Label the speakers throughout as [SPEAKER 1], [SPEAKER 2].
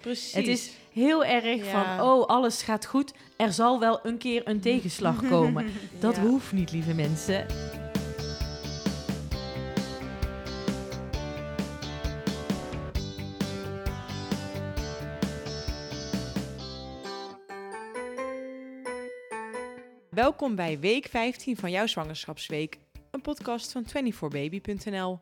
[SPEAKER 1] Precies.
[SPEAKER 2] Het is heel erg
[SPEAKER 1] Ja.
[SPEAKER 2] van, oh, alles gaat goed. Er zal wel een keer een tegenslag komen. Dat
[SPEAKER 1] Ja.
[SPEAKER 2] hoeft niet, lieve mensen.
[SPEAKER 1] Welkom bij week 15 van jouw zwangerschapsweek. Een podcast van 24baby.nl.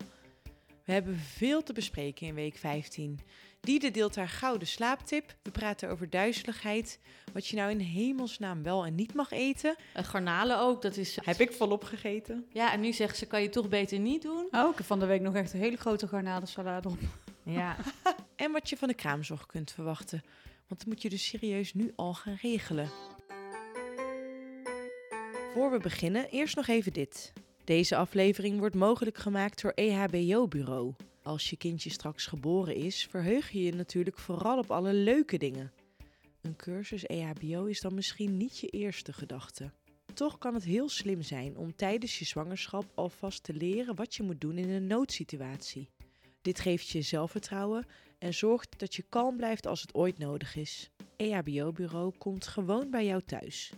[SPEAKER 1] We hebben veel te bespreken in week 15. Diede deelt haar gouden slaaptip. We praten over duizeligheid. Wat je nou in hemelsnaam wel en niet mag eten.
[SPEAKER 3] Uh, garnalen ook, dat is...
[SPEAKER 1] Heb ik volop gegeten.
[SPEAKER 3] Ja, en nu zegt ze, kan je toch beter niet doen?
[SPEAKER 4] Oh, ik heb van de week nog echt een hele grote garnalensalade op.
[SPEAKER 2] Ja,
[SPEAKER 1] En wat je van de kraamzorg kunt verwachten. Want dat moet je dus serieus nu al gaan regelen. Voor we beginnen, eerst nog even dit. Deze aflevering wordt mogelijk gemaakt door EHBO Bureau. Als je kindje straks geboren is, verheug je je natuurlijk vooral op alle leuke dingen. Een cursus EHBO is dan misschien niet je eerste gedachte. Toch kan het heel slim zijn om tijdens je zwangerschap alvast te leren wat je moet doen in een noodsituatie. Dit geeft je zelfvertrouwen en zorgt dat je kalm blijft als het ooit nodig is. EHBO-bureau komt gewoon bij jou thuis.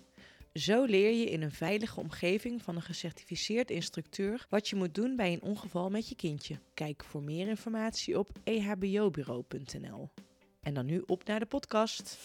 [SPEAKER 1] Zo leer je in een veilige omgeving van een gecertificeerd instructeur wat je moet doen bij een ongeval met je kindje. Kijk voor meer informatie op ehbobureau.nl. En dan nu op naar de podcast.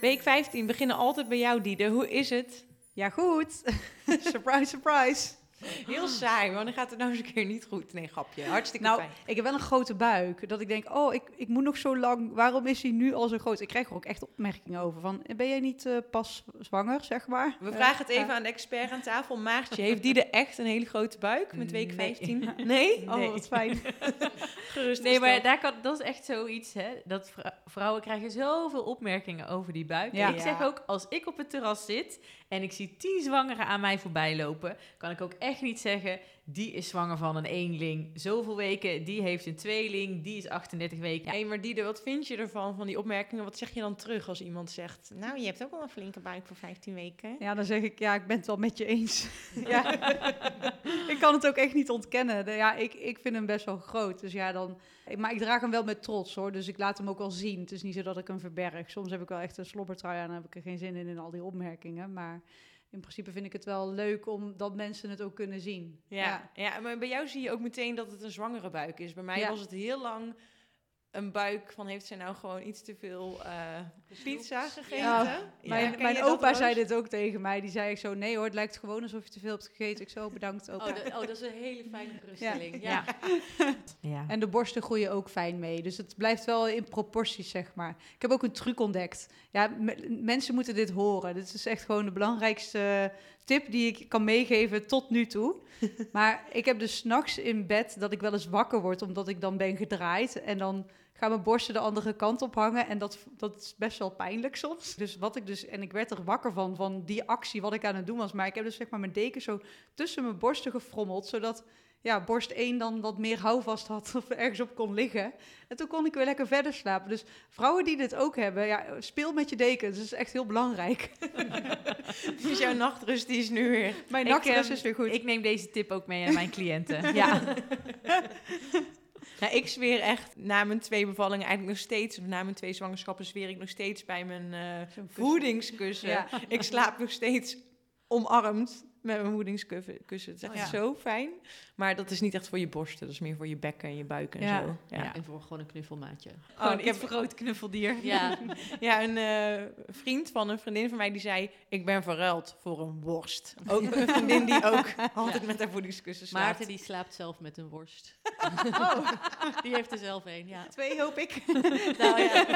[SPEAKER 1] Week 15 beginnen altijd bij jou, Diede. Hoe is het?
[SPEAKER 4] Ja, goed. surprise, surprise.
[SPEAKER 1] Heel saai, maar dan gaat het nou eens een keer niet goed. Nee, grapje. Hartstikke
[SPEAKER 4] Nou,
[SPEAKER 1] fijn.
[SPEAKER 4] ik heb wel een grote buik. Dat ik denk, oh, ik, ik moet nog zo lang. Waarom is hij nu al zo groot? Ik krijg er ook echt opmerkingen over. Van, ben jij niet eh, pas zwanger, zeg maar?
[SPEAKER 1] We
[SPEAKER 4] Eh,
[SPEAKER 1] vragen het even
[SPEAKER 4] ja.
[SPEAKER 1] aan de expert aan tafel. Maartje, heeft die er echt een hele grote buik met week
[SPEAKER 2] Nee.
[SPEAKER 1] 15? Nee?
[SPEAKER 4] Oh, wat fijn.
[SPEAKER 1] Gerust
[SPEAKER 2] nee, maar daar kan, dat is echt zoiets, hè. Dat vrou- vrouwen krijgen zoveel opmerkingen over die buik.
[SPEAKER 4] Ja.
[SPEAKER 2] Ik zeg ook, als ik op het terras zit en ik zie tien zwangeren aan mij voorbij lopen, kan ik ook echt niet zeggen, die is zwanger van een eenling, zoveel weken, die heeft een tweeling, die is 38 weken.
[SPEAKER 1] Hé, maar Diede, wat vind je ervan, van die opmerkingen? Wat zeg je dan terug als iemand zegt... Nou, je hebt ook wel een flinke buik voor 15 weken.
[SPEAKER 4] Ja, dan zeg ik, ja, ik ben het wel met je eens. ja. ik kan het ook echt niet ontkennen. De- Ja, ik, ik vind hem best wel groot. Dus ja, dan... Maar ik draag hem wel met trots, hoor. Dus ik laat hem ook wel zien. Het is niet zo dat ik hem verberg. Soms heb ik wel echt een slobbertrui aan en heb ik er geen zin in, in al die opmerkingen. Maar in principe vind ik het wel leuk om dat mensen het ook kunnen zien.
[SPEAKER 1] Ja, ja. maar bij jou zie je ook meteen dat het een zwangere buik is. Bij mij
[SPEAKER 4] Ja.
[SPEAKER 1] was het heel lang een buik van... Heeft zij nou gewoon iets te veel eh, pizza gegeten?
[SPEAKER 4] Ja,
[SPEAKER 1] Ja,
[SPEAKER 4] Mijn, mijn opa zei dit ook tegen mij. Die zei ik zo, nee hoor, het lijkt gewoon alsof je te veel hebt gegeten. Ik zo, bedankt opa.
[SPEAKER 3] Oh, dat, oh, dat is een hele fijne geruststelling. Ja.
[SPEAKER 2] Ja. ja.
[SPEAKER 4] En de borsten groeien ook fijn mee. Dus het blijft wel in proporties, zeg maar. Ik heb ook een truc ontdekt. Ja, me- mensen moeten dit horen. Dit is echt gewoon de belangrijkste tip die ik kan meegeven tot nu toe. maar ik heb dus s'nachts in bed dat ik wel eens wakker word... omdat ik dan ben gedraaid. En dan gaan mijn borsten de andere kant op hangen. En dat, dat is best wel pijnlijk soms. Dus wat ik dus... En ik werd er wakker van, van die actie wat ik aan het doen was. Maar ik heb dus zeg maar mijn deken zo tussen mijn borsten gefrommeld... zodat ja, borst 1 dan wat meer houvast had of ergens op kon liggen. En toen kon ik weer lekker verder slapen. Dus vrouwen die dit ook hebben, ja, speel met je dekens. Dat is echt heel belangrijk.
[SPEAKER 1] Dus jouw nachtrust die is nu weer...
[SPEAKER 4] Mijn
[SPEAKER 2] Ik,
[SPEAKER 4] nachtrust
[SPEAKER 2] ehm,
[SPEAKER 4] is weer goed.
[SPEAKER 2] Ik neem deze tip ook mee aan mijn cliënten. ja.
[SPEAKER 1] Nou, ik zweer echt na mijn twee bevallingen eigenlijk nog steeds... na mijn twee zwangerschappen zweer ik nog steeds bij mijn eh, voedingskussen.
[SPEAKER 4] Ja.
[SPEAKER 1] Ik slaap nog steeds omarmd met mijn voedingskussen. Het is echt
[SPEAKER 4] Oh, ja.
[SPEAKER 1] zo fijn. Maar dat is niet echt voor je borsten. Dat is meer voor je bekken en je buik en
[SPEAKER 4] Ja.
[SPEAKER 1] zo. Ja.
[SPEAKER 3] Ja, En voor gewoon een knuffelmaatje.
[SPEAKER 2] Oh,
[SPEAKER 1] ik
[SPEAKER 2] ik
[SPEAKER 1] heb-
[SPEAKER 2] een groot knuffeldier.
[SPEAKER 3] Ja,
[SPEAKER 1] Ja, een eh, vriend van een vriendin van mij die zei... ik ben verruild voor een worst. Ook een vriendin die ook altijd met haar voedingskussen slaapt.
[SPEAKER 3] Maarten die slaapt zelf met een worst. Die heeft er zelf een, ja.
[SPEAKER 4] Twee hoop ik.
[SPEAKER 3] Nou ja.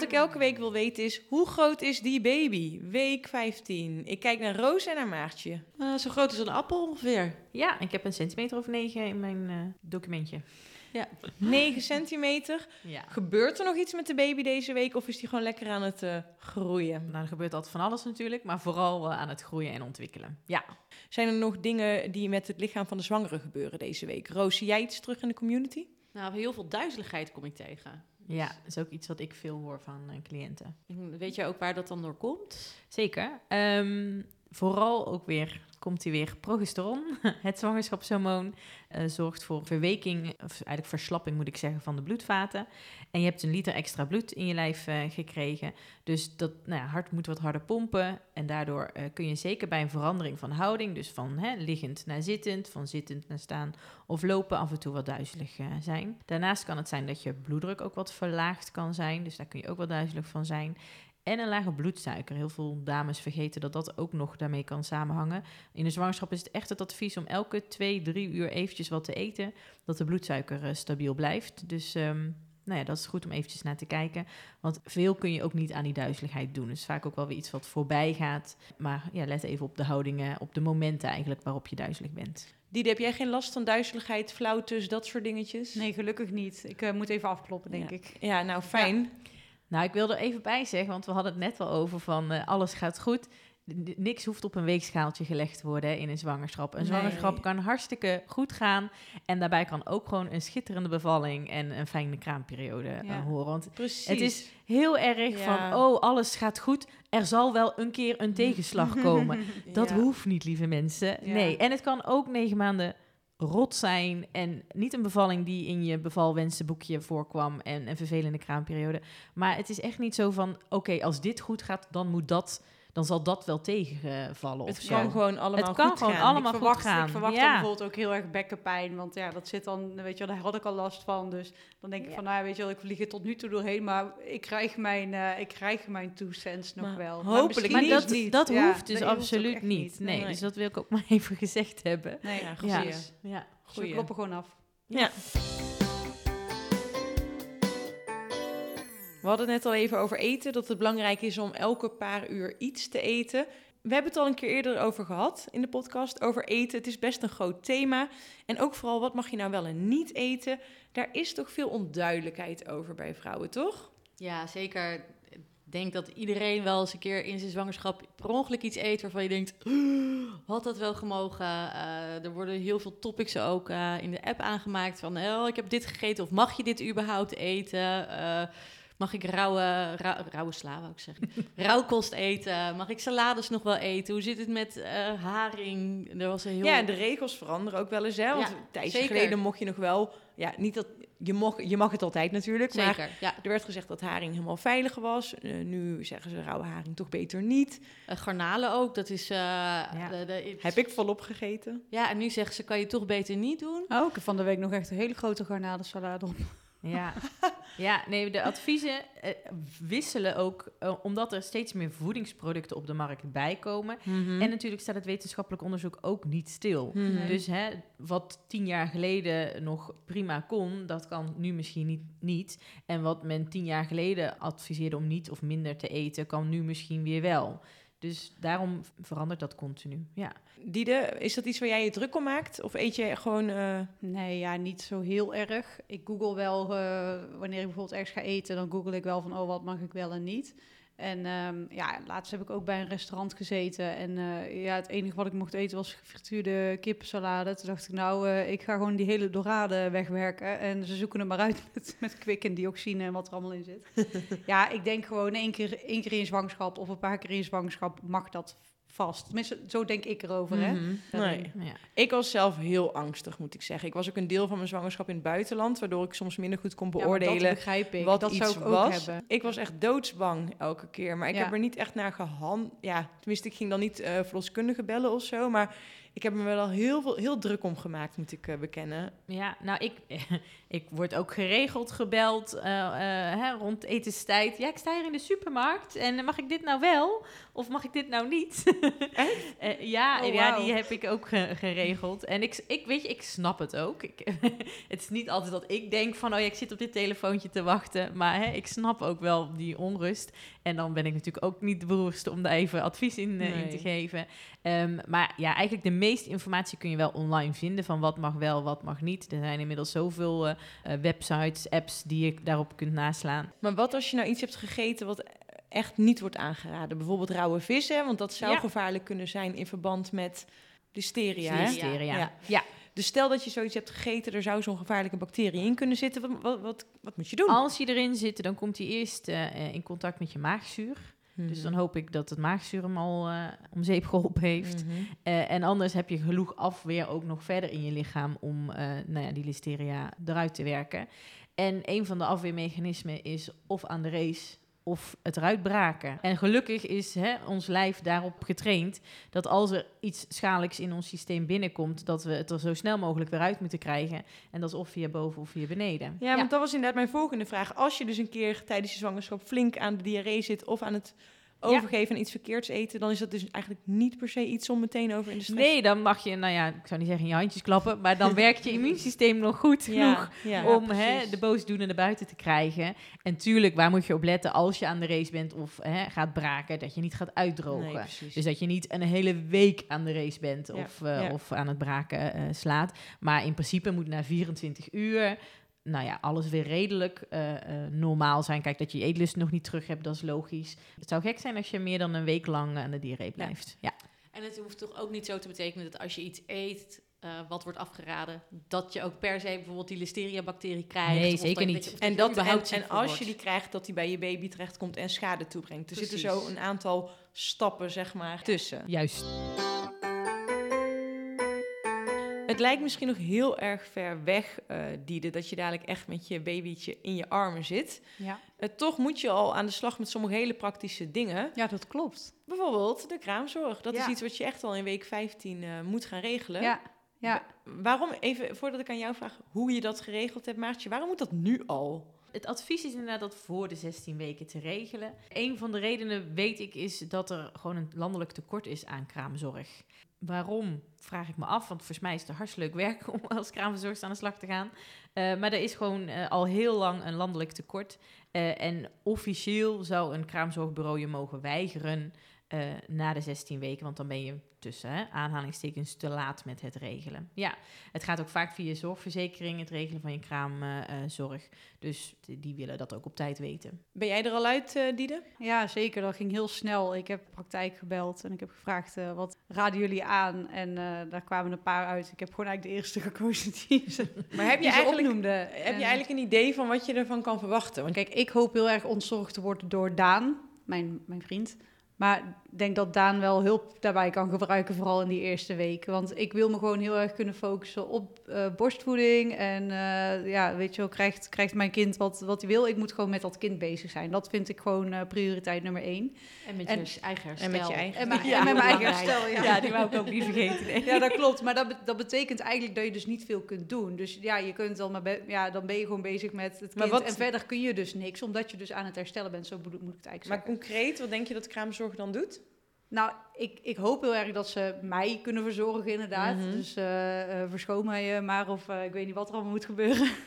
[SPEAKER 1] Wat ik elke week wil weten is... hoe groot is die baby? Week 15. Ik kijk naar Roos en naar Maartje.
[SPEAKER 3] Eh, zo groot als een appel ongeveer.
[SPEAKER 2] Ja, ik heb een centimeter of negen in mijn eh, documentje.
[SPEAKER 1] 9 centimeter.
[SPEAKER 2] Ja.
[SPEAKER 1] Gebeurt er nog iets met de baby deze week... of is die gewoon lekker aan het eh, groeien?
[SPEAKER 2] Nou, er gebeurt altijd van alles natuurlijk, maar vooral aan het groeien en ontwikkelen. Ja.
[SPEAKER 1] Zijn er nog dingen die met het lichaam van de zwangere gebeuren deze week? Roos, zie jij iets terug in de community?
[SPEAKER 3] Nou, heel veel duizeligheid kom ik tegen.
[SPEAKER 2] Ja, dat is ook iets wat ik veel hoor van eh, cliënten.
[SPEAKER 3] Weet je ook waar dat dan door komt?
[SPEAKER 2] Zeker. Ehm, vooral ook weer komt hij weer. Progesteron, het zwangerschapshormoon, eh, zorgt voor verweking, of eigenlijk verslapping moet ik zeggen, van de bloedvaten. En je hebt een liter extra bloed in je lijf eh, gekregen. Dus dat nou ja, hart moet wat harder pompen. En daardoor eh, kun je zeker bij een verandering van houding, dus van hè, liggend naar zittend, van zittend naar staan of lopen, af en toe wat duizelig zijn. Daarnaast kan het zijn dat je bloeddruk ook wat verlaagd kan zijn. Dus daar kun je ook wel duizelig van zijn. En een lage bloedsuiker. Heel veel dames vergeten dat dat ook nog daarmee kan samenhangen. In de zwangerschap is het echt het advies om elke twee, drie uur eventjes wat te eten. Dat de bloedsuiker eh, stabiel blijft. Dus ehm, nou ja, dat is goed om eventjes naar te kijken. Want veel kun je ook niet aan die duizeligheid doen. Dus vaak ook wel weer iets wat voorbij gaat. Maar ja, let even op de houdingen, op de momenten eigenlijk waarop je duizelig bent.
[SPEAKER 1] Diede, heb jij geen last van duizeligheid, flauwtes, dat soort dingetjes?
[SPEAKER 4] Nee, gelukkig niet. Ik eh, moet even afkloppen, denk
[SPEAKER 1] Ja.
[SPEAKER 4] ik.
[SPEAKER 1] Ja, nou fijn.
[SPEAKER 2] Nou, ik wil er even bij zeggen, want we hadden het net al over van eh, alles gaat goed. N- Niks hoeft op een weegschaaltje gelegd te worden hè, in een zwangerschap. Een
[SPEAKER 1] Nee.
[SPEAKER 2] zwangerschap kan hartstikke goed gaan. En daarbij kan ook gewoon een schitterende bevalling en een fijne kraamperiode eh, horen. Want
[SPEAKER 1] Precies.
[SPEAKER 2] het is heel erg
[SPEAKER 1] Ja.
[SPEAKER 2] van, oh, alles gaat goed. Er zal wel een keer een tegenslag komen. Dat
[SPEAKER 1] Ja.
[SPEAKER 2] hoeft niet, lieve mensen. Nee, en het kan ook negen maanden rot zijn en niet een bevalling die in je bevalwensenboekje voorkwam en een vervelende kraamperiode. Maar het is echt niet zo van, oké, als dit goed gaat, dan moet dat, dan zal dat wel tegenvallen
[SPEAKER 1] Het
[SPEAKER 2] zo.
[SPEAKER 1] kan gewoon allemaal
[SPEAKER 2] Het kan
[SPEAKER 1] goed
[SPEAKER 2] gewoon
[SPEAKER 1] gaan.
[SPEAKER 2] allemaal
[SPEAKER 4] ik
[SPEAKER 2] goed
[SPEAKER 4] verwacht,
[SPEAKER 2] gaan.
[SPEAKER 4] Ik verwacht
[SPEAKER 2] Ja.
[SPEAKER 4] dan bijvoorbeeld ook heel erg bekkenpijn. Want ja, dat zit dan, weet je wel, daar had ik al last van. Dus dan denk ik
[SPEAKER 2] Ja.
[SPEAKER 4] van, nou ja, weet je wel, ik vlieg er tot nu toe doorheen. Maar ik krijg mijn, eh, ik krijg mijn two cents nog
[SPEAKER 1] Maar
[SPEAKER 4] wel.
[SPEAKER 1] hopelijk
[SPEAKER 2] Maar dat,
[SPEAKER 4] niet.
[SPEAKER 2] dat hoeft dus absoluut niet. Nee,
[SPEAKER 1] Nee.
[SPEAKER 2] dus dat wil ik ook maar even gezegd hebben.
[SPEAKER 4] Nee,
[SPEAKER 1] Ja,
[SPEAKER 4] precies.
[SPEAKER 1] goeie.
[SPEAKER 2] Ja.
[SPEAKER 4] Dus we kloppen gewoon af.
[SPEAKER 1] Ja. We hadden het net al even over eten, dat het belangrijk is om elke paar uur iets te eten. We hebben het al een keer eerder over gehad in de podcast, over eten. Het is best een groot thema. En ook vooral, wat mag je nou wel en niet eten? Daar is toch veel onduidelijkheid over bij vrouwen, toch?
[SPEAKER 3] Ja, zeker. Ik denk dat iedereen wel eens een keer in zijn zwangerschap per ongeluk iets eet waarvan je denkt, had dat wel gemogen? Eh, er worden heel veel topics ook eh, in de app aangemaakt van, oh, ik heb dit gegeten of mag je dit überhaupt eten? Eh, mag ik rauwe, rauwe, rauwe sla, wou ik zeggen. Rauwkost eten? Mag ik salades nog wel eten? Hoe zit het met eh, haring? Er was een heel...
[SPEAKER 1] Ja, en de regels veranderen ook wel eens, hè? Want
[SPEAKER 3] Ja,
[SPEAKER 1] een tijdje
[SPEAKER 3] zeker.
[SPEAKER 1] geleden mocht je nog wel... Ja, niet dat... Je, mocht, je mag het altijd natuurlijk, maar
[SPEAKER 3] Zeker, ja.
[SPEAKER 1] er werd gezegd dat haring helemaal veilig was. Eh, nu zeggen ze rauwe haring toch beter niet.
[SPEAKER 3] Eh, garnalen ook, dat is... eh, de- de-
[SPEAKER 1] Heb ik volop gegeten.
[SPEAKER 3] Ja, en nu zeggen ze, kan je toch beter niet doen?
[SPEAKER 4] Oh, ik heb van de week nog echt een hele grote garnalensalade op.
[SPEAKER 2] Ja. ja, nee, de adviezen eh, wisselen ook eh, omdat er steeds meer voedingsproducten op de markt bijkomen.
[SPEAKER 1] Mhm.
[SPEAKER 2] En natuurlijk staat het wetenschappelijk onderzoek ook niet stil.
[SPEAKER 1] Mhm.
[SPEAKER 2] Dus hè, wat tien jaar geleden nog prima kon, dat kan nu misschien niet, niet. En wat men tien jaar geleden adviseerde om niet of minder te eten, kan nu misschien weer wel. Dus daarom verandert dat continu. Ja.
[SPEAKER 1] Diede, is dat iets waar jij je druk om maakt? Of eet je gewoon... eh,
[SPEAKER 4] Nee, ja, niet zo heel erg. Ik google wel, eh, wanneer ik bijvoorbeeld ergens ga eten, dan google ik wel van, oh, wat mag ik wel en niet. En ehm, ja, laatst heb ik ook bij een restaurant gezeten. En eh, ja, het enige wat ik mocht eten was gefrituurde kippensalade. Toen dacht ik, nou, eh, ik ga gewoon die hele dorade wegwerken. En ze zoeken het maar uit met, met kwik en dioxine en wat er allemaal in zit. ja, ik denk gewoon één keer, één keer in zwangerschap of een paar keer in zwangerschap mag dat vast. Tenminste, zo denk ik erover, hè.
[SPEAKER 1] mhm. Nee.
[SPEAKER 2] Ja.
[SPEAKER 1] Ik was zelf heel angstig, moet ik zeggen. Ik was ook een deel van mijn zwangerschap in het buitenland, waardoor ik soms minder goed kon
[SPEAKER 4] Ja,
[SPEAKER 1] beoordelen
[SPEAKER 4] dat begrijp ik.
[SPEAKER 1] wat
[SPEAKER 4] dat
[SPEAKER 1] iets
[SPEAKER 4] zou ik ook
[SPEAKER 1] was.
[SPEAKER 4] hebben.
[SPEAKER 1] Ik was echt doodsbang elke keer, maar ik
[SPEAKER 4] Ja.
[SPEAKER 1] heb er niet echt naar gehand. Ja, tenminste, ik ging dan niet eh verloskundige bellen of zo, maar ik heb me wel heel veel, heel druk om gemaakt, moet ik eh, bekennen.
[SPEAKER 2] Ja, nou, ik, ik word ook geregeld gebeld eh, eh, hè, rond etenstijd. Ja, ik sta hier in de supermarkt en mag ik dit nou wel of mag ik dit nou niet? Ja,
[SPEAKER 4] Oh,
[SPEAKER 2] ja, die heb ik ook ge- geregeld. En ik, ik, weet je, ik snap het ook. Ik, het is niet altijd dat ik denk van, oh ja, ik zit op dit telefoontje te wachten. Maar hè, ik snap ook wel die onrust. En dan ben ik natuurlijk ook niet de beroerdste om daar even advies in, in te geven. Ehm, maar ja, eigenlijk de meeste informatie kun je wel online vinden van wat mag wel, wat mag niet. Er zijn inmiddels zoveel eh, eh, websites, apps die je daarop kunt naslaan.
[SPEAKER 1] Maar wat als je nou iets hebt gegeten wat echt niet wordt aangeraden? Bijvoorbeeld rauwe vissen, want dat zou
[SPEAKER 2] Ja.
[SPEAKER 1] gevaarlijk kunnen zijn in verband met listeria.
[SPEAKER 2] Listeria.
[SPEAKER 1] Ja.
[SPEAKER 2] Ja.
[SPEAKER 1] Dus stel dat je zoiets hebt gegeten, er zou zo'n gevaarlijke bacterie in kunnen zitten. Wat, wat, wat, wat moet je doen?
[SPEAKER 2] Als die erin zitten, dan komt die eerst eh, in contact met je maagzuur. Dus
[SPEAKER 1] Mhm.
[SPEAKER 2] dan hoop ik dat het maagzuur hem al eh, om zeep geholpen heeft.
[SPEAKER 1] Mhm.
[SPEAKER 2] Eh, en anders heb je genoeg afweer ook nog verder in je lichaam om eh, nou ja, die listeria eruit te werken. En een van de afweermechanismen is of aan de race of het eruit braken. En gelukkig is hè, ons lijf daarop getraind dat als er iets schadelijks in ons systeem binnenkomt, dat we het er zo snel mogelijk weer uit moeten krijgen. En dat is of via boven of via beneden.
[SPEAKER 1] Ja, want dat was inderdaad mijn volgende vraag. Als je dus een keer tijdens je zwangerschap flink aan de diarree zit of aan het overgeven en iets verkeerds eten, dan is dat dus eigenlijk niet per se iets om meteen over in de stress.
[SPEAKER 2] Nee, dan mag je, nou ja, ik zou niet zeggen in je handjes klappen, maar dan werkt je immuunsysteem nog goed genoeg
[SPEAKER 1] ja, ja.
[SPEAKER 2] om hè, de boosdoener naar buiten te krijgen. En tuurlijk, waar moet je op letten als je aan de race bent of hè, gaat braken, dat je niet gaat uitdrogen.
[SPEAKER 1] Nee,
[SPEAKER 2] dus dat je niet een hele week aan de race bent of, eh, of aan het braken eh, slaat. Maar in principe moet na 24 uur, nou ja, alles weer redelijk eh, eh, normaal zijn. Kijk, dat je je eetlust nog niet terug hebt, dat is logisch. Het zou gek zijn als je meer dan een week lang aan de diarree blijft. Ja.
[SPEAKER 3] En het hoeft toch ook niet zo te betekenen dat als je iets eet eh, wat wordt afgeraden, dat je ook per se bijvoorbeeld die listeria-bacterie krijgt.
[SPEAKER 2] Nee,
[SPEAKER 3] of
[SPEAKER 2] zeker
[SPEAKER 3] dat-
[SPEAKER 2] niet.
[SPEAKER 3] dat je- of
[SPEAKER 1] En, dat, en, en als je die krijgt, dat die bij je baby terechtkomt en schade toebrengt. Er zitten zo een aantal stappen, zeg maar, tussen.
[SPEAKER 2] Juist.
[SPEAKER 1] Het lijkt misschien nog heel erg ver weg, eh Diede, dat je dadelijk echt met je babytje in je armen zit.
[SPEAKER 4] Ja.
[SPEAKER 1] Eh, toch moet je al aan de slag met sommige hele praktische dingen.
[SPEAKER 4] ja, dat klopt.
[SPEAKER 1] Bijvoorbeeld de kraamzorg. Dat is iets wat je echt al in week 15 eh, moet gaan regelen.
[SPEAKER 4] Ja, ja.
[SPEAKER 1] Waarom, even voordat ik aan jou vraag hoe je dat geregeld hebt, Maartje, waarom moet dat nu al?
[SPEAKER 2] Het advies is inderdaad dat voor de 16 weken te regelen. Een van de redenen, weet ik, is dat er gewoon een landelijk tekort is aan kraamzorg. Waarom, vraag ik me af, want volgens mij is het hartstikke leuk werk om als kraamverzorgster aan de slag te gaan. Eh, maar er is gewoon eh, al heel lang een landelijk tekort. Eh, en officieel zou een kraamzorgbureau je mogen weigeren eh, na de 16 weken, want dan ben je tussen hè, aanhalingstekens te laat met het regelen. Ja, het gaat ook vaak via zorgverzekering, het regelen van je kraamzorg. dus die- willen dat ook op tijd weten.
[SPEAKER 1] Ben jij er al uit, eh Diede?
[SPEAKER 4] Ja, zeker. Dat ging heel snel. Ik heb praktijk gebeld en ik heb gevraagd, eh, wat raden jullie aan? En eh, daar kwamen een paar uit. Ik heb gewoon eigenlijk de eerste gekozen die ze,
[SPEAKER 1] Maar heb je, eigenlijk,
[SPEAKER 4] opnoemde.
[SPEAKER 1] heb
[SPEAKER 4] En,
[SPEAKER 1] je eigenlijk een idee van wat je ervan kan verwachten? Want
[SPEAKER 4] Kijk, ik hoop heel erg ontzorgd te worden door Daan, mijn, mijn vriend. Maar denk dat Daan wel hulp daarbij kan gebruiken, vooral in die eerste weken. Want ik wil me gewoon heel erg kunnen focussen op eh, borstvoeding. En eh, ja, weet je wel, krijgt, krijgt mijn kind wat, wat hij wil. Ik moet gewoon met dat kind bezig zijn. Dat vind ik gewoon eh, prioriteit nummer één.
[SPEAKER 3] En met
[SPEAKER 4] En-
[SPEAKER 3] je eigen herstel.
[SPEAKER 1] en met je eigen
[SPEAKER 4] En, mijn-
[SPEAKER 2] Ja,
[SPEAKER 4] en met mijn eigen herstel, ja.
[SPEAKER 2] Ja, die wou ik ook niet vergeten. nee.
[SPEAKER 4] Ja, dat klopt. Maar dat, dat betekent eigenlijk dat je dus niet veel kunt doen. Dus ja, je kunt dan maar be- ja, dan ben je gewoon bezig met het
[SPEAKER 1] Maar
[SPEAKER 4] kind.
[SPEAKER 1] wat-
[SPEAKER 4] En verder kun je dus niks, omdat je dus aan het herstellen bent. Zo moet ik het eigenlijk
[SPEAKER 1] Maar
[SPEAKER 4] zeggen.
[SPEAKER 1] concreet, wat denk je dat kraamzorg dan doet?
[SPEAKER 4] Nou, ik, ik hoop heel erg dat ze mij kunnen verzorgen, inderdaad.
[SPEAKER 1] Mhm.
[SPEAKER 4] Dus eh eh, verschoon mij eh, maar of ik weet niet wat er allemaal moet gebeuren.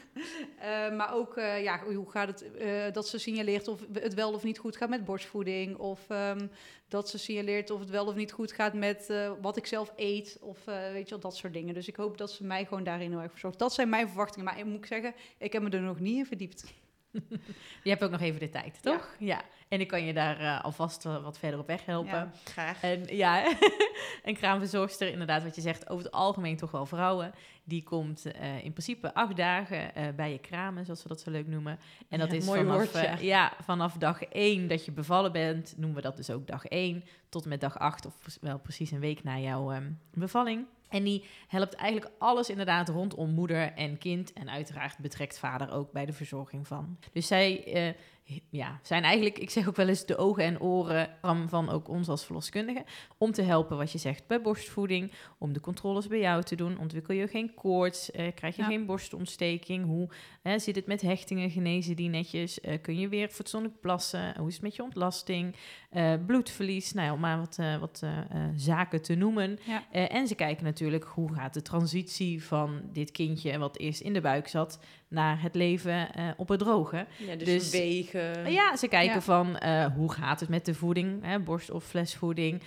[SPEAKER 4] Maar ook, ja, hoe gaat het dat ze signaleert of het wel of niet goed gaat met borstvoeding. Of ehm, dat ze signaleert of het wel of niet goed gaat met wat ik zelf eet. Of weet je wel, dat soort dingen. Dus ik hoop dat ze mij gewoon daarin heel erg verzorgt. Dat zijn mijn verwachtingen. Maar ik moet ik zeggen, ik heb me er nog niet in verdiept.
[SPEAKER 2] Je hebt ook nog even de tijd, toch? Ja. En ik kan je daar eh, alvast wat verder op weg helpen.
[SPEAKER 4] Ja.
[SPEAKER 1] Graag.
[SPEAKER 2] En ja, een kraamverzorgster, inderdaad, wat je zegt, over het algemeen toch wel vrouwen. Die komt eh, in principe acht dagen eh, bij je kramen, zoals we dat zo leuk noemen. En dat
[SPEAKER 1] Ja,
[SPEAKER 2] is
[SPEAKER 1] mooi
[SPEAKER 2] vanaf,
[SPEAKER 1] ja,
[SPEAKER 2] vanaf dag één dat je bevallen bent, noemen we dat dus ook dag één, tot en met dag acht, of pre- wel precies een week na jouw ehm, bevalling. En die helpt eigenlijk alles inderdaad rondom moeder en kind. En uiteraard betrekt vader ook bij de verzorging van. Dus zij eh, ja, zijn eigenlijk, ik zeg ook wel eens, de ogen en oren van, ook ons als verloskundigen. Om te helpen, wat je zegt, bij borstvoeding. Om de controles bij jou te doen. Ontwikkel je geen koorts? eh, krijg je
[SPEAKER 4] Ja.
[SPEAKER 2] geen borstontsteking? Hoe zit het met hechtingen? Genezen die netjes? Eh, kun je weer fatsoenlijk plassen? Hoe is het met je ontlasting? Bloedverlies? Nou ja, maar wat, eh, wat eh, eh, zaken te noemen.
[SPEAKER 4] Ja.
[SPEAKER 2] En ze kijken natuurlijk hoe gaat de transitie van dit kindje, wat eerst in de buik zat, naar het leven op het droge.
[SPEAKER 1] Ja, dus,
[SPEAKER 2] dus-
[SPEAKER 1] wegen.
[SPEAKER 2] Ja, ze kijken
[SPEAKER 4] Ja.
[SPEAKER 2] van hoe gaat het met de voeding, hè, borst- of flesvoeding.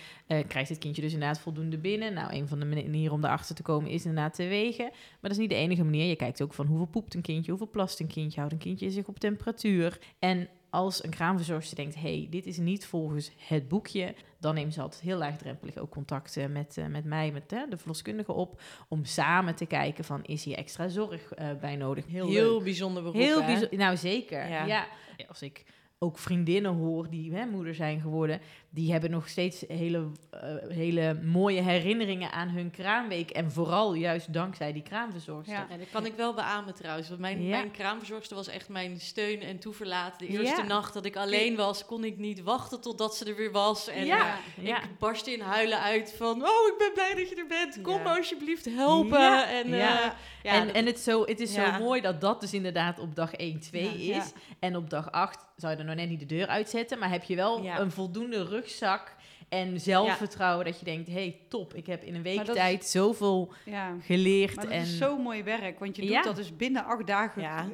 [SPEAKER 2] Krijgt het kindje dus inderdaad voldoende binnen? Nou, een van de manieren om daarachter te komen is inderdaad te wegen. Maar dat is niet de enige manier. Je kijkt ook van hoeveel poept een kindje, hoeveel plast een kindje, houdt een kindje zich op temperatuur. En als een kraamverzorgster denkt, hey, dit is niet volgens het boekje, dan neemt ze altijd heel laagdrempelig ook contact eh, met, eh, met mij, met eh, de verloskundige op, om samen te kijken van, is hier extra zorg eh, bij nodig? Heel.
[SPEAKER 1] Heel bijzonder beroep.
[SPEAKER 2] Heel bijzonder. Nou, zeker.
[SPEAKER 1] Ja.
[SPEAKER 2] Ja. Als ik ook vriendinnen hoor die hè, moeder zijn geworden, die hebben nog steeds hele, eh, hele mooie herinneringen aan hun kraamweek. En vooral juist dankzij die kraamverzorgster.
[SPEAKER 4] Ja.
[SPEAKER 3] Ja, dat kan ik wel beamen trouwens. Want mijn,
[SPEAKER 2] Ja.
[SPEAKER 3] mijn kraamverzorgster was echt mijn steun en toeverlaat. De eerste
[SPEAKER 2] Ja.
[SPEAKER 3] nacht dat ik alleen was, kon ik niet wachten totdat ze er weer was. En
[SPEAKER 2] ja,
[SPEAKER 3] eh,
[SPEAKER 2] ja.
[SPEAKER 3] ik barstte in huilen uit van... Oh, ik ben blij dat je er bent. Kom me alsjeblieft helpen.
[SPEAKER 2] Ja.
[SPEAKER 3] En, eh, ja,
[SPEAKER 2] en, en het, zo, het is zo mooi dat dat dus inderdaad op dag 1, 2
[SPEAKER 4] Ja,
[SPEAKER 2] is. En op dag 8 zou je er nog net niet de deur uitzetten. Maar heb je wel
[SPEAKER 1] Ja.
[SPEAKER 2] een voldoende rugzak en zelfvertrouwen dat je denkt... hey, top, ik heb in een week
[SPEAKER 4] is-
[SPEAKER 2] tijd zoveel
[SPEAKER 4] Ja.
[SPEAKER 2] geleerd.
[SPEAKER 4] Maar dat
[SPEAKER 2] en
[SPEAKER 4] is zo mooi werk, want je doet
[SPEAKER 2] Ja.
[SPEAKER 4] dat dus binnen acht dagen
[SPEAKER 1] Ja.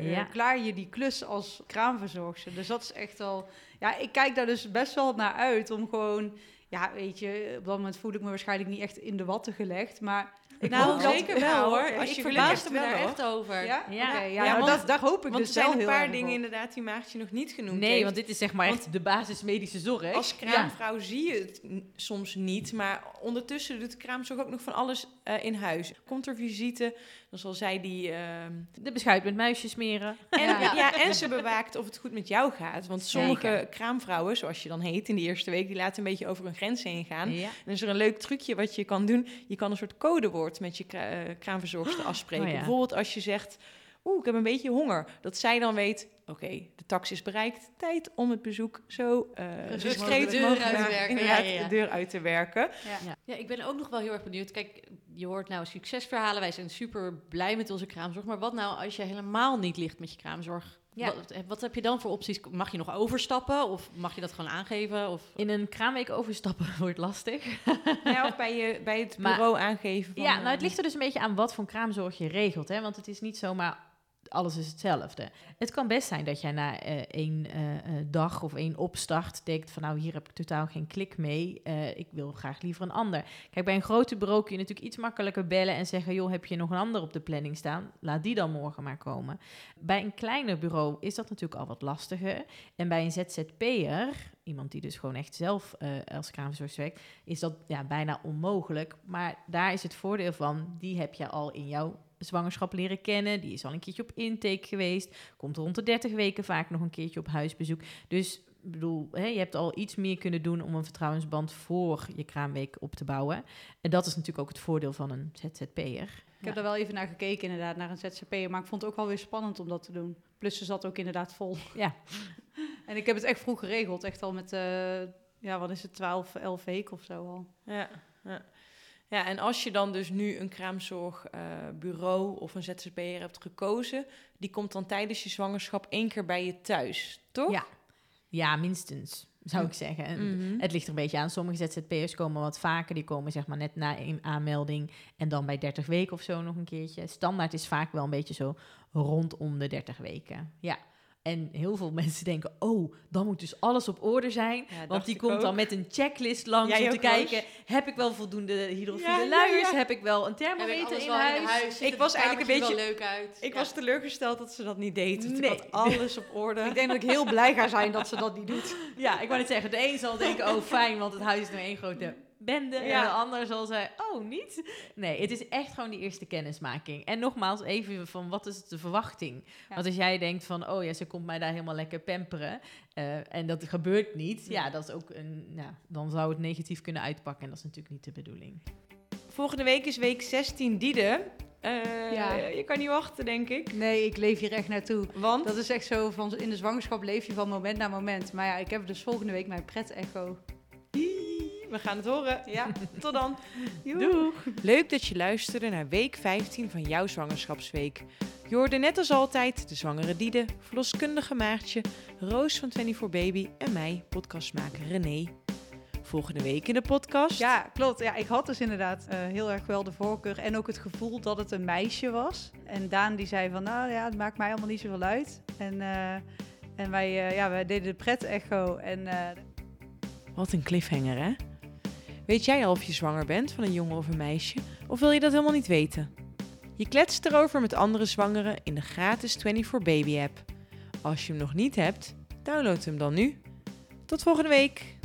[SPEAKER 2] Ja.
[SPEAKER 4] klaar je die klus als kraamverzorgster. Dus dat is echt al... Ja, ik kijk daar dus best wel naar uit om gewoon... Ja, weet je, op dat moment voel ik me waarschijnlijk niet echt in de watten gelegd, maar... Ik
[SPEAKER 3] nou, zeker wel hoor.
[SPEAKER 1] als
[SPEAKER 3] Ik
[SPEAKER 1] je geluk
[SPEAKER 3] verbaasde me
[SPEAKER 1] wel,
[SPEAKER 3] daar echt over.
[SPEAKER 4] Ja?
[SPEAKER 2] Ja.
[SPEAKER 4] Ja,
[SPEAKER 1] Ja,
[SPEAKER 4] nou,
[SPEAKER 1] want-
[SPEAKER 4] dat, daar hoop ik
[SPEAKER 1] Want
[SPEAKER 4] dus
[SPEAKER 1] er zijn
[SPEAKER 4] wel
[SPEAKER 1] een
[SPEAKER 4] heel
[SPEAKER 1] paar dingen
[SPEAKER 4] op.
[SPEAKER 1] inderdaad die Maartje nog niet genoemd
[SPEAKER 2] Nee,
[SPEAKER 1] heeft.
[SPEAKER 2] want dit is zeg maar
[SPEAKER 1] Want-
[SPEAKER 2] echt de basismedische zorg.
[SPEAKER 1] Als kraamvrouw zie je het soms niet, maar ondertussen doet de kraamzorg ook nog van alles eh, in huis. Komt er visite, dan zal zij die... ehm,
[SPEAKER 2] De beschuit met muisjes smeren.
[SPEAKER 1] en,
[SPEAKER 4] Ja.
[SPEAKER 1] ja. en ze bewaakt of het goed met jou gaat. Want sommige
[SPEAKER 2] Zeker.
[SPEAKER 1] kraamvrouwen, zoals je dan heet in de eerste week, die laten een beetje over hun grenzen heen gaan.
[SPEAKER 2] Ja.
[SPEAKER 1] Dan is er een leuk trucje wat je kan doen. Je kan een soort codewoord met je eh, kraamverzorgster afspreken.
[SPEAKER 2] Oh ja.
[SPEAKER 1] Bijvoorbeeld als je zegt, oeh, ik heb een beetje honger. Dat zij dan weet, oké, de tax is bereikt. Tijd om het bezoek zo eh discreet
[SPEAKER 3] de deur
[SPEAKER 1] mogelijk
[SPEAKER 3] uit te werken. Ja, ja, ja.
[SPEAKER 1] de deur uit te werken.
[SPEAKER 3] Ja, ik ben ook nog wel heel erg benieuwd. Kijk, je hoort nou succesverhalen. Wij zijn super blij met onze kraamzorg. Maar wat nou als je helemaal niet ligt met je kraamzorg?
[SPEAKER 2] Ja.
[SPEAKER 3] Wat, wat heb je dan voor opties? Mag je nog overstappen? Of mag je dat gewoon aangeven? Of...
[SPEAKER 2] In een kraamweek overstappen wordt lastig.
[SPEAKER 1] Ja, of bij, je, bij het
[SPEAKER 2] Maar-
[SPEAKER 1] bureau aangeven. Van,
[SPEAKER 2] Ja,
[SPEAKER 1] eh,
[SPEAKER 2] nou het ligt er dus een beetje aan wat voor kraamzorg je regelt. Hè? Want het is niet zomaar alles is hetzelfde. Het kan best zijn dat jij na eh, één eh, eh, dag of één opstart denkt van nou hier heb ik totaal geen klik mee. Ik wil graag liever een ander. Kijk, bij een grote bureau kun je natuurlijk iets makkelijker bellen en zeggen joh heb je nog een ander op de planning staan? Laat die dan morgen maar komen. Bij een kleiner bureau is dat natuurlijk al wat lastiger. En bij een ZZP'er, iemand die dus gewoon echt zelf als kraamverzorgster werkt, is dat ja, bijna onmogelijk. Maar daar is het voordeel van, die heb je al in jouw zwangerschap leren kennen. Die is al een keertje op intake geweest. Komt rond de 30 weken vaak nog een keertje op huisbezoek. Dus ik bedoel, hè, je hebt al iets meer kunnen doen om een vertrouwensband voor je kraamweek op te bouwen. En dat is natuurlijk ook het voordeel van een ZZP'er.
[SPEAKER 4] Ik heb er wel even naar gekeken, inderdaad, naar een ZZP'er. Maar ik vond het ook wel weer spannend om dat te doen. Plus ze zat ook inderdaad vol.
[SPEAKER 2] Ja.
[SPEAKER 4] En ik heb het echt vroeg geregeld. Echt al met, eh, ja, wat is het, 12, 11 weken of zo al.
[SPEAKER 1] Ja, ja. Ja, en als je dan dus nu een kraamzorgbureau of een ZZP'er hebt gekozen, die komt dan tijdens je zwangerschap één keer bij je thuis, toch?
[SPEAKER 2] Ja. Ja, minstens, zou ik zeggen. En
[SPEAKER 1] Mhm.
[SPEAKER 2] Het ligt er een beetje aan. Sommige ZZP'ers komen wat vaker. Die komen zeg maar net na een aanmelding en dan bij 30 weken of zo nog een keertje. Standaard is vaak wel een beetje zo rondom de 30 weken. Ja. En heel veel mensen denken, oh, dan moet dus alles op orde zijn.
[SPEAKER 1] Ja,
[SPEAKER 2] Want die komt
[SPEAKER 1] ook.
[SPEAKER 2] dan met een checklist langs
[SPEAKER 1] Jij
[SPEAKER 2] om te kijken... heb ik wel voldoende hydrofiele
[SPEAKER 1] Ja,
[SPEAKER 2] luiers?
[SPEAKER 1] ja.
[SPEAKER 2] Heb ik wel een thermometer in huis?
[SPEAKER 3] in huis?
[SPEAKER 1] Ik was eigenlijk een
[SPEAKER 3] wel leuk uit?
[SPEAKER 1] Ik was teleurgesteld dat ze dat niet deed. want
[SPEAKER 2] Nee.
[SPEAKER 1] Ik had alles op orde.
[SPEAKER 4] Ik denk dat ik heel blij ga zijn dat ze dat niet doet.
[SPEAKER 2] Ja, ik wou net zeggen, de een zal denken, oh fijn, want het huis is nou één grote bende. En
[SPEAKER 1] Ja.
[SPEAKER 2] de ander zal zeggen, oh niet. Nee, het is echt gewoon die eerste kennismaking. En nogmaals, even van wat is de verwachting?
[SPEAKER 4] Ja.
[SPEAKER 2] Want als jij denkt van, oh ja, ze komt mij daar helemaal lekker pamperen. eh, en dat gebeurt niet. Ja, dat is ook een, nou, dan zou het negatief kunnen uitpakken. En dat is natuurlijk niet de bedoeling.
[SPEAKER 1] Volgende week is week 16 Diede. Eh,
[SPEAKER 4] Ja.
[SPEAKER 1] Je kan niet wachten, denk ik.
[SPEAKER 4] Nee, ik leef hier echt naartoe.
[SPEAKER 1] Want
[SPEAKER 4] Dat is echt zo, van in de zwangerschap leef je van moment naar moment. Maar ja, ik heb dus volgende week mijn pret-echo.
[SPEAKER 1] We gaan het horen.
[SPEAKER 4] Ja.
[SPEAKER 1] Tot dan.
[SPEAKER 2] Doeg!
[SPEAKER 1] Leuk dat je luisterde naar week 15 van jouw zwangerschapsweek. Je hoorde net als altijd de zwangere Diede, verloskundige Maartje, Roos van 24 Baby en mij, podcastmaker René. Volgende week in de podcast.
[SPEAKER 4] Ja, klopt. Ja, ik had dus inderdaad eh, heel erg wel de voorkeur en ook het gevoel dat het een meisje was. En Daan die zei van, nou ja, het maakt mij allemaal niet zoveel uit. En, eh, en wij, eh, ja, wij deden de pret-echo en...
[SPEAKER 1] Wat een cliffhanger, hè? Weet jij al of je zwanger bent van een jongen of een meisje? Of wil je dat helemaal niet weten? Je kletst erover met andere zwangeren in de gratis 24 Baby app. Als je hem nog niet hebt, download hem dan nu. Tot volgende week!